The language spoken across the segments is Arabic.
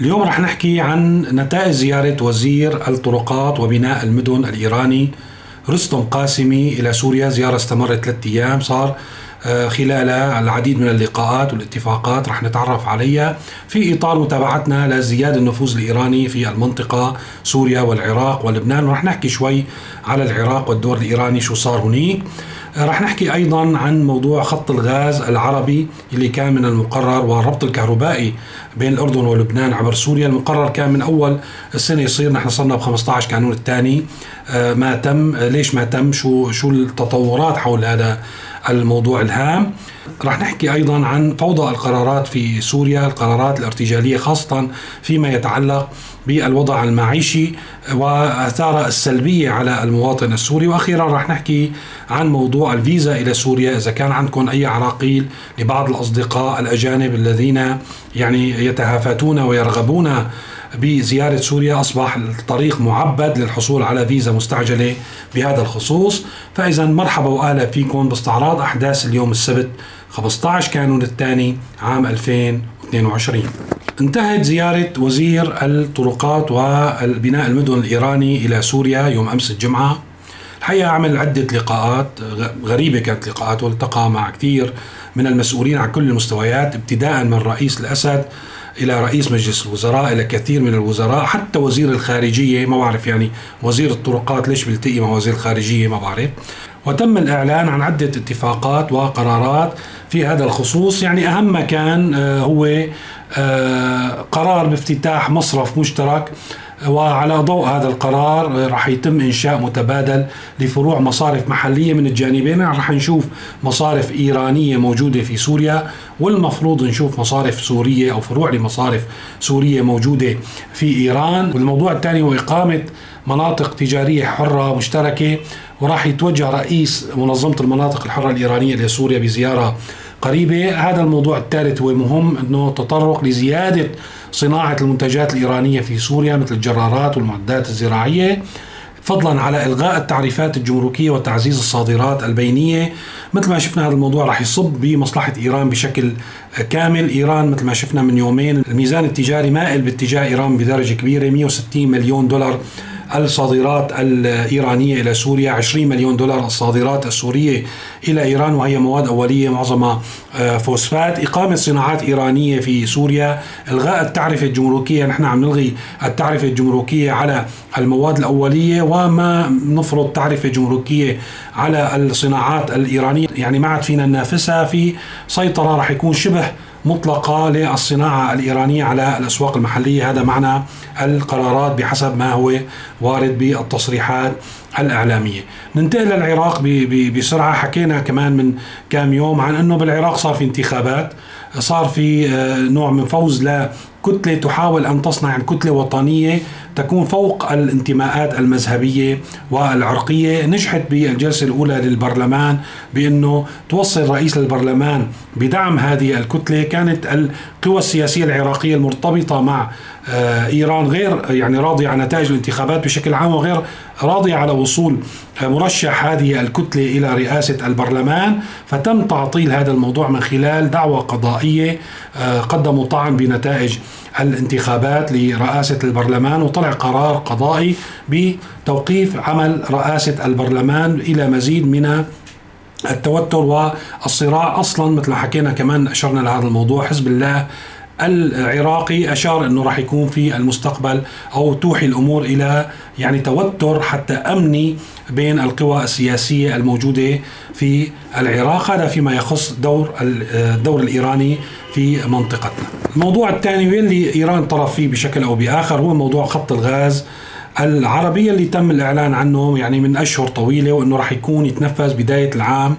اليوم رح نحكي عن نتائج زيارة وزير الطرقات وبناء المدن الإيراني رستم قاسمي إلى سوريا زيارة استمرت ثلاثة أيام صار آه، خلالها العديد من اللقاءات والاتفاقات رح نتعرف عليها في إطار متابعتنا لزيادة النفوذ الإيراني في المنطقة سوريا والعراق ولبنان. ورح نحكي شوي على العراق والدور الإيراني شو صار هنيك. رح نحكي أيضا عن موضوع خط الغاز العربي اللي كان من المقرر والربط الكهربائي بين الأردن ولبنان عبر سوريا. المقرر كان من أول السنة يصير نحن صرنا ب 15 كانون الثاني. آه، ما تم ليش ما تم؟ شو شو التطورات حول هذا الموضوع الهام. رح نحكي أيضا عن فوضى القرارات في سوريا القرارات الارتجالية خاصة فيما يتعلق بالوضع المعيشي واثاره السلبية على المواطن السوري. وأخيرا رح نحكي عن موضوع الفيزا إلى سوريا. إذا كان عندكم أي عراقيل لبعض الأصدقاء الأجانب الذين يعني يتهافتون ويرغبون بزيارة سوريا أصبح الطريق معبد للحصول على فيزا مستعجلة بهذا الخصوص. فإذا مرحبا وأهلا فيكم باستعراض أحداث اليوم السبت 15 كانون الثاني عام 2022 انتهت زيارة وزير الطرقات والبناء المدن الإيراني إلى سوريا يوم أمس الجمعة. الحقيقة عمل عدة لقاءات غريبة كانت لقاءات والتقى مع كثير من المسؤولين على كل المستويات ابتداء من رئيس الأسد إلى رئيس مجلس الوزراء إلى كثير من الوزراء حتى وزير الخارجية ما بعرف يعني وزير الطرقات ليش بيلتقي مع وزير الخارجية ما بعرف. وتم الإعلان عن عدة اتفاقات وقرارات في هذا الخصوص. يعني ما كان آه، هو آه، قرار بافتتاح مصرف مشترك وعلى ضوء هذا القرار راح يتم إنشاء متبادل لفروع مصارف محلية من الجانبين. راح نشوف مصارف إيرانية موجودة في سوريا والمفروض نشوف مصارف سورية أو فروع لمصارف سورية موجودة في إيران. والموضوع الثاني هو إقامة مناطق تجارية حرة مشتركة وراح يتوجه رئيس منظمة المناطق الحرة الإيرانية لسوريا بزيارة قريبة. هذا الموضوع الثالث هو مهم إنه تطرق لزيادة صناعة المنتجات الإيرانية في سوريا مثل الجرارات والمعدات الزراعية فضلا على إلغاء التعريفات الجمركية وتعزيز الصادرات البينية. مثل ما شفنا هذا الموضوع راح يصب بمصلحة إيران بشكل كامل. إيران مثل ما شفنا من يومين الميزان التجاري مائل باتجاه إيران بدرجة كبيرة 160 مليون دولار. الصادرات الإيرانية إلى سوريا 20 مليون دولار الصادرات السورية إلى إيران وهي مواد أولية معظمها آه، فوسفات. إقامة صناعات إيرانية في سوريا إلغاء التعرفة الجمركية. نحن عم نلغي التعرفة الجمركية على المواد الأولية وما نفرض تعرفة جمركية على الصناعات الإيرانية. يعني ما عاد فينا ننافسها في سيطرة راح يكون شبه مطلقة للصناعة الإيرانية على الأسواق المحلية. هذا معنى القرارات بحسب ما هو وارد بالتصريحات الإعلامية. ننتقل للعراق بسرعة. حكينا كمان من كام يوم عن أنه بالعراق صار في انتخابات صار في آه، نوع من فوز لكتلة تحاول أن تصنع كتلة وطنية تكون فوق الانتماءات المذهبية والعرقية. نجحت بالجلسة الأولى للبرلمان بأنه توصل رئيس البرلمان بدعم هذه الكتلة. كانت القوى السياسية العراقية المرتبطة مع آه، إيران غير يعني راضية عن نتائج الانتخابات بشكل عام وغير راضية على وصول مرشح هذه الكتلة إلى رئاسة البرلمان. فتم تعطيل هذا الموضوع من خلال دعوة قضائية آه، قدموا طعن بنتائج الانتخابات لرئاسة البرلمان وطلع قرار قضائي بتوقيف عمل رئاسة البرلمان إلى مزيد من التوتر والصراع. أصلا مثل حكينا كمان أشرنا لهذا الموضوع. حزب الله العراقي أشار إنه راح يكون في المستقبل أو توحي الأمور إلى يعني توتر حتى أمني بين القوى السياسية الموجودة في العراق هذا فيما يخص دور الدور الإيراني في منطقتنا. الموضوع الثاني واللي إيران طرف فيه بشكل أو بآخر هو موضوع خط الغاز العربية اللي تم الإعلان عنه يعني من أشهر طويلة وأنه راح يكون يتنفذ بداية العام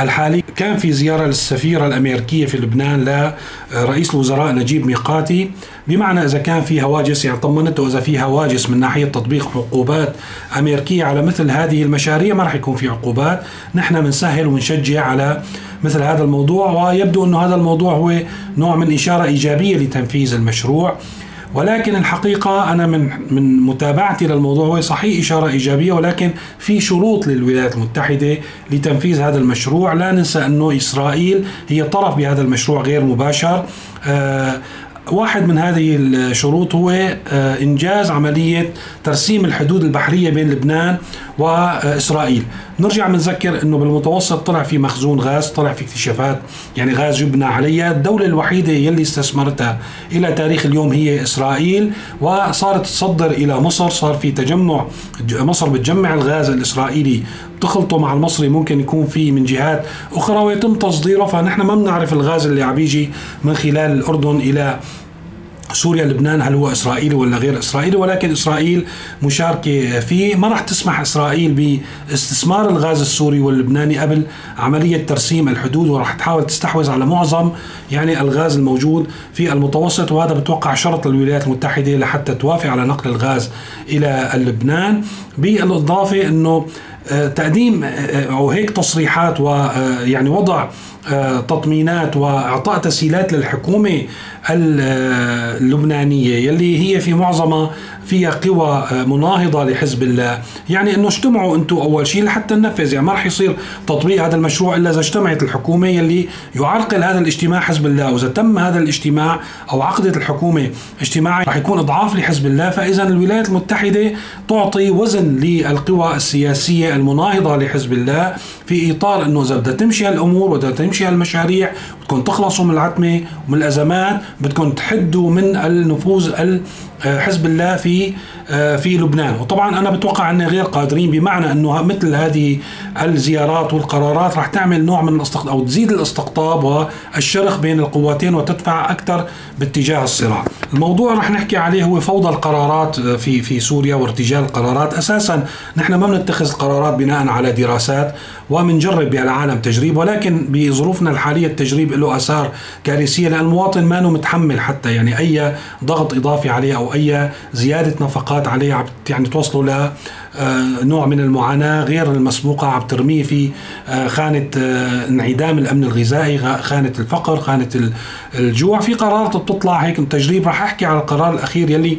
الحالي. كان في زيارة للسفيرة الأمريكية في لبنان لرئيس الوزراء نجيب ميقاتي. بمعنى إذا كان في هواجس يعني طمنته إذا في هواجس من ناحية تطبيق عقوبات أمريكية على مثل هذه المشاريع ما راح يكون في عقوبات. نحن بنسهل ونشجع على مثل هذا الموضوع ويبدو أنه هذا الموضوع هو نوع من إشارة إيجابية لتنفيذ المشروع. ولكن الحقيقة أنا من من متابعتي للموضوع هو صحيح إشارة إيجابية ولكن في شروط للولايات المتحدة لتنفيذ هذا المشروع. لا ننسى أنه إسرائيل هي طرف بهذا المشروع غير مباشر. آه واحد من هذه الشروط هو آه، إنجاز عملية ترسيم الحدود البحرية بين لبنان وإسرائيل. نرجع بنذكر إنه بالمتوسط طلع في مخزون غاز، طلع في اكتشافات. يعني غاز يبنى عليها، الدولة الوحيدة يلي استثمرتها. إلى تاريخ اليوم هي إسرائيل وصارت تصدر إلى مصر، صار في تجمع مصر بتجمع الغاز الإسرائيلي بتخلطه مع المصري. ممكن يكون في من جهات أخرى ويتم تصديره. فنحن ما بنعرف الغاز اللي عم يجي من خلال الأردن إلى سوريا لبنان هل هو إسرائيلي ولا غير إسرائيلي؟ ولكن إسرائيل مشاركة فيه. ما راح تسمح إسرائيل باستثمار الغاز السوري واللبناني قبل عملية ترسيم الحدود وراح تحاول تستحوذ على معظم يعني الغاز الموجود في المتوسط وهذا بتوقع شرط للولايات المتحدة لحتى توافق على نقل الغاز إلى لبنان بالإضافة إنه آه، تقديم آه، آه، أو هيك تصريحات ويعني وضع تطمينات وإعطاء تسهيلات للحكومة اللبنانية يلي هي في معظمها فيها قوى مناهضة لحزب الله، يعني إنه اجتمعوا أنتم أول شيء لحتى ننفذ، يعني ما راح يصير تطبيق هذا المشروع إلا إذا اجتمعت الحكومة يلي يعرقل هذا الاجتماع حزب الله، وإذا تم هذا الاجتماع أو عقدت الحكومة اجتماع راح يكون إضعاف لحزب الله، فإذا الولايات المتحدة تعطي وزن للقوى السياسية المناهضة لحزب الله في إطار إنه إذا بدها تمشي هالأمور وبدها تمشي هالمشاريع بدكم تخلصوا من العتمة ومن الأزمات بدكم تحدوا من النفوذ حزب الله في آه، في لبنان وطبعا أنا بتوقع ان غير قادرين بمعنى إنه مثل هذه الزيارات والقرارات راح تعمل نوع من الاستقطاب أو تزيد الاستقطاب والشرخ بين القوتين وتدفع أكثر باتجاه الصراع. الموضوع رح نحكي عليه هو فوضى القرارات آه، في في سوريا وارتجال القرارات، أساسا نحن ما بنتخذ قرارات بناء على دراسات وبنجرب بألعالم تجريب ولكن بظروفنا الحالية التجريب له آثار كارثية لأن المواطن ما متحمل حتى يعني أي ضغط إضافي عليه أو أي زيادة نفقات عليه يعني توصلوا ل آه، نوع من المعاناة غير المسبوقة. عم ترميه في آه، خانة آه، انعدام الأمن الغذائي خانة الفقر خانة الجوع. في قرارات بتطلع هيك تجريب. راح أحكي على القرار الأخير يلي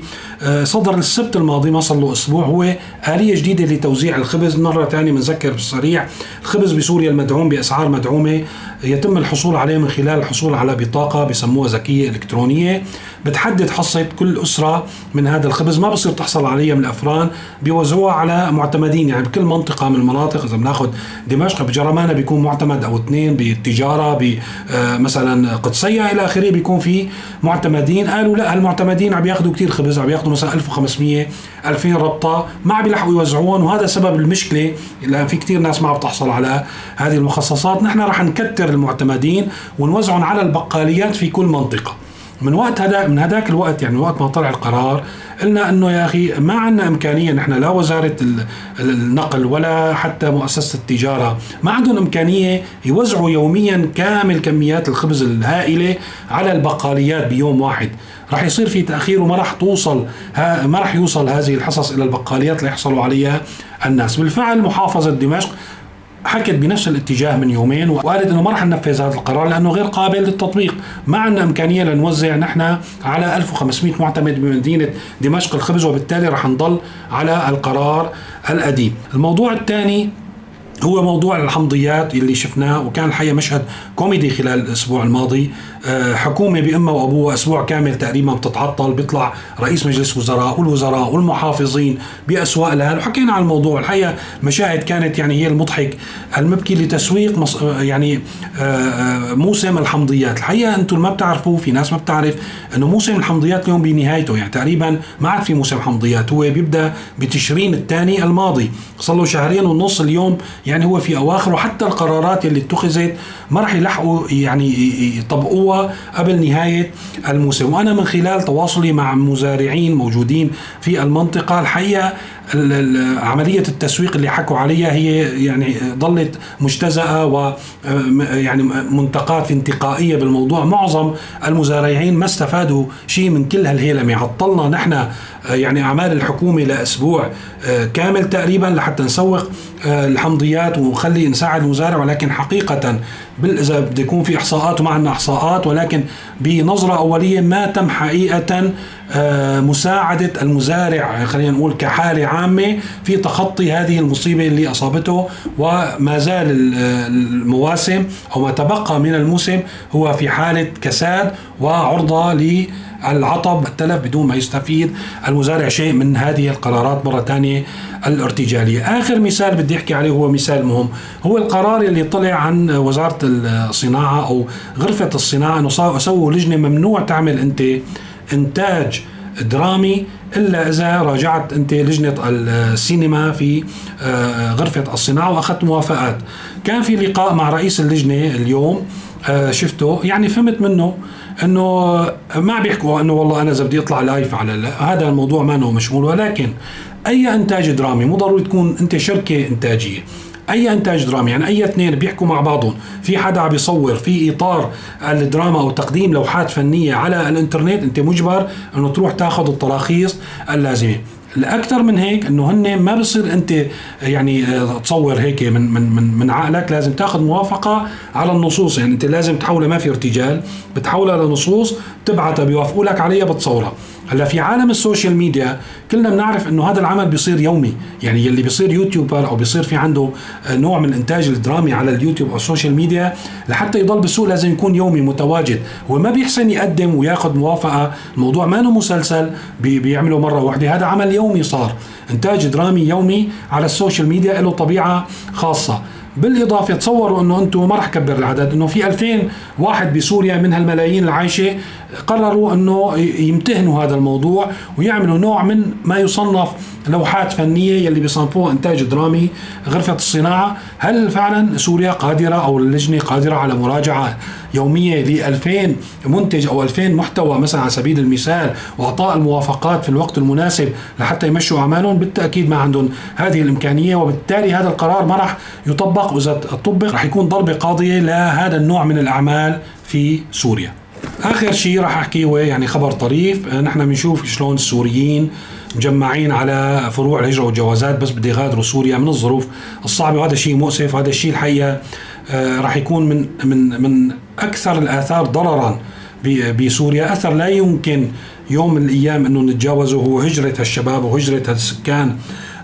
صدر السبت الماضي ما صار له أسبوع. هو آلية جديدة لتوزيع الخبز. مرة ثانية بنذكر بالسريع الخبز بسوريا المدعوم بأسعار مدعومة يتم الحصول عليه من خلال الحصول على بطاقة بسموها ذكية إلكترونية. بتحدد حصة كل أسرة من هذا الخبز. ما بصير تحصل عليها من الأفران بيوزعوها على معتمدين. يعني بكل منطقة من المناطق إذا بناخذ دمشق بجرمانة بيكون معتمد أو اثنين بالتجارة مثلا قدسية إلى آخره بيكون في معتمدين. قالوا لا هالمعتمدين عم ياخذوا كثير خبز عم ياخذوا مثلا 1500 2000 ربطة. ما عم بيلحقوا يوزعون وهذا سبب المشكلة. لأن في كثير ناس ما عم تحصل على هذه المخصصات. نحن رح نكتر المعتمدين ونوزعهم على البقاليات في كل منطقة. من وقت هذا من هذاك الوقت يعني وقت ما طلع القرار قلنا إنه يا أخي ما عندنا إمكانية نحن لا وزارة النقل ولا حتى مؤسسة التجارة ما عندهم إمكانية يوزعوا يوميا كامل كميات الخبز الهائلة على البقاليات بيوم واحد. راح يصير في تأخير وما راح توصل ما راح يوصل هذه الحصص إلى البقاليات ليحصلوا عليها الناس. بالفعل محافظة دمشق حكت بنفس الاتجاه من يومين وقالت انه ما راح ننفذ هذا القرار لأنه غير قابل للتطبيق، ما عندنا إمكانية لنوزع نحن على 1500 معتمد بمدينة دمشق الخبز وبالتالي راح نضل على القرار القديم. الموضوع الثاني هو موضوع الحمضيات اللي شفناه وكان الحقيقة مشهد كوميدي خلال الأسبوع الماضي. آه، حكومة بأمها وأبوها أسبوع كامل تقريبا بتتعطل بيطلع رئيس مجلس وزراء والوزراء والمحافظين بأسواق لها. وحكينا عن الموضوع الحقيقة مشاهد كانت يعني هي المضحك. المبكي لتسويق مص... يعني آه، موسم الحمضيات. الحقيقة أنتم ما بتعرفوا في ناس ما بتعرف إنه موسم الحمضيات اليوم بنهايته. يعني تقريبا ما عاد في موسم حمضيات هو بيبدأ بتشرين الثاني الماضي. صار له شهرين ونص اليوم يعني هو في اواخره حتى القرارات اللي اتخذت ما راح يلحقوا يعني يطبقوها قبل نهاية الموسم. وأنا من خلال تواصلي مع مزارعين موجودين في المنطقة الحقيقة عملية التسويق اللي حكوا عليها هي يعني ظلت مجتزأة و يعني منتقات انتقائية بالموضوع. معظم المزارعين ما استفادوا شيء من كل هالهيلمة عطلنا نحن يعني أعمال الحكومة لأسبوع كامل تقريبا لحتى نسوق الحمضيات ونخلي نساعد المزارع. ولكن حقيقة إذا بده يكون في إحصاءات وما عندنا إحصاءات ولكن بنظرة أولية ما تم حقيقة آه، مساعدة المزارع خلينا نقول كحالة عامة في تخطي هذه المصيبة اللي أصابته. وما زال المواسم أو ما تبقى من الموسم هو في حالة كساد وعرضة ل العطب التلف بدون ما يستفيد المزارع شيء من هذه القرارات مرة ثانية الارتجالية. آخر مثال بدي أحكي عليه هو مثال مهم. هو القرار اللي طلع عن وزارة الصناعة أو غرفة الصناعة أنه سووا لجنة ممنوع تعمل أنت إنتاج درامي إلا إذا راجعت أنت لجنة السينما في آه، غرفة الصناعة وأخذت موافقات. كان في لقاء مع رئيس اللجنة اليوم آه، شفته يعني فهمت منه إنه ما بيحكوا إنه والله أنا إذا بدي أطلع live على هذا الموضوع ما هو مشمول ولكن أي إنتاج درامي مو ضروري تكون أنت شركة إنتاجية. أي إنتاج درامي يعني أي اثنين بيحكوا مع بعضهم في حدا عم بيصور في إطار الدراما أو تقديم لوحات فنية على الإنترنت أنت مجبر إنه تروح تاخذ التراخيص اللازمة. الأكثر من هيك إنه هن ما بصير أنت يعني آه، تصور هيك من من من من عقلك لازم تاخذ موافقة على النصوص. يعني أنت لازم تحولها ما في ارتجال بتحولها لنصوص تبعتها بيوافقوا لك عليها بتصورها. هلا في عالم ال social media كلنا بنعرف إنه هذا العمل بيصير يومي. يعني يلي بيصير YouTuber أو بيصير في عنده آه، نوع من الانتاج الدرامي على اليوتيوب أو ال social media لحتى يضل بالسوق لازم يكون يومي متواجد. هو ما بيحسن يقدم وياخذ موافقة. الموضوع ما انه مسلسل بي بيعمله مرة واحدة. هذا عمل يومي صار. إنتاج درامي يومي على ال social media له طبيعة خاصة. بالإضافة تصوروا أنه أنتم ما راح كبر العدد أنه في 2000 واحد بسوريا من هالملايين العايشة قرروا أنه يمتهنوا هذا الموضوع ويعملوا نوع من ما يصنف لوحات فنية يلي بيصنفوها إنتاج درامي غرفة الصناعة. هل فعلا سوريا قادرة أو اللجنة قادرة على مراجعة يومية ل 2000 منتج أو 2000 محتوى مثلا على سبيل المثال وأعطاء الموافقات في الوقت المناسب لحتى يمشوا أعمالهم؟ بالتأكيد ما عندهم هذه الإمكانية وبالتالي هذا القرار ما راح يطبق واذا طبق راح يكون ضربة قاضية لهذا النوع من الأعمال في سوريا. آخر شيء راح احكيه يعني خبر طريف. نحن بنشوف شلون السوريين مجمعين على فروع الهجرة والجوازات بس بده يغادروا سوريا من الظروف الصعبة وهذا شيء مؤسف وهذا الشيء الحقيقة آه، راح يكون من من من أكثر الآثار ضررا بسوريا. أثر لا يمكن يوم من الأيام إنه نتجاوزه هو هجرة هالشباب وهجرة السكان آه،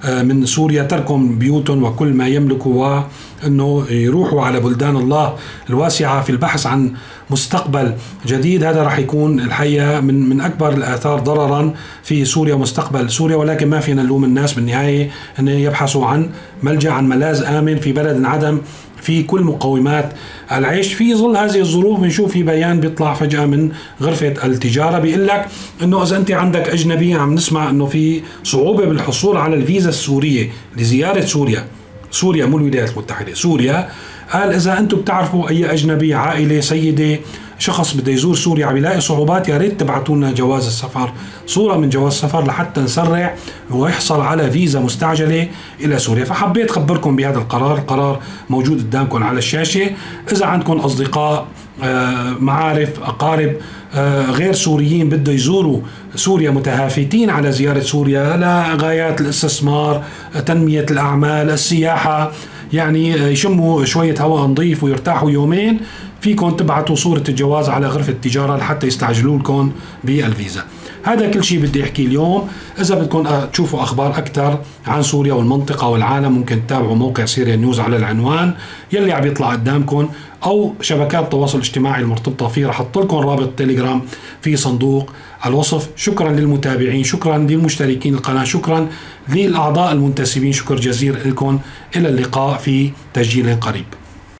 من سوريا تركهم بيوتهم وكل ما يملكوا وإنه يروحوا على بلدان الله الواسعة في البحث عن مستقبل جديد. هذا راح يكون الحقيقة من من أكبر الآثار ضررا في سوريا مستقبل. سوريا ولكن ما فينا نلوم الناس بالنهاية أن يبحثوا عن ملجأ عن ملاذ آمن في بلد عدم في كل مقومات العيش. في ظل هذه الظروف بنشوف في بيان بيطلع فجأة من غرفة التجارة بيقول لك إنه إذا أنت عندك أجنبي عم نسمع إنه في صعوبة بالحصول على الفيزا السورية لزيارة سوريا. سوريا مو الولايات المتحدة. سوريا قال إذا أنتم بتعرفوا أي أجنبي عائلة سيدة شخص بده يزور سوريا عم يلاقي صعوبات يا ريت تبعتوا لنا جواز السفر صورة من جواز السفر لحتى نسرع ويحصل على فيزا مستعجلة إلى سوريا. فحبيت خبركم بهذا القرار القرار موجود قدامكم على الشاشة. إذا عندكم أصدقاء آه، معارف أقارب آه، غير سوريين بده يزوروا سوريا متهافتين على زيارة سوريا لغايات الاستثمار تنمية الأعمال السياحة. يعني يشموا شوية هواء نظيف ويرتاحوا يومين. فيكم تبعتوا صورة الجواز على غرفة التجارة لحتى يستعجلوا لكم بالفيزا. هذا كل شيء بدي أحكيه اليوم. إذا بدكم تشوفوا أخبار أكثر عن سوريا والمنطقة والعالم ممكن تتابعوا موقع سيريا نيوز على العنوان. يلي عم يطلع قدامكم أو شبكات التواصل الاجتماعي المرتبطة فيه رح أحط لكم رابط تليجرام في صندوق الوصف. شكرا للمتابعين شكرا للمشتركين القناة شكرا للأعضاء المنتسبين. شكر جزيل لكم. إلى اللقاء في تسجيل قريب.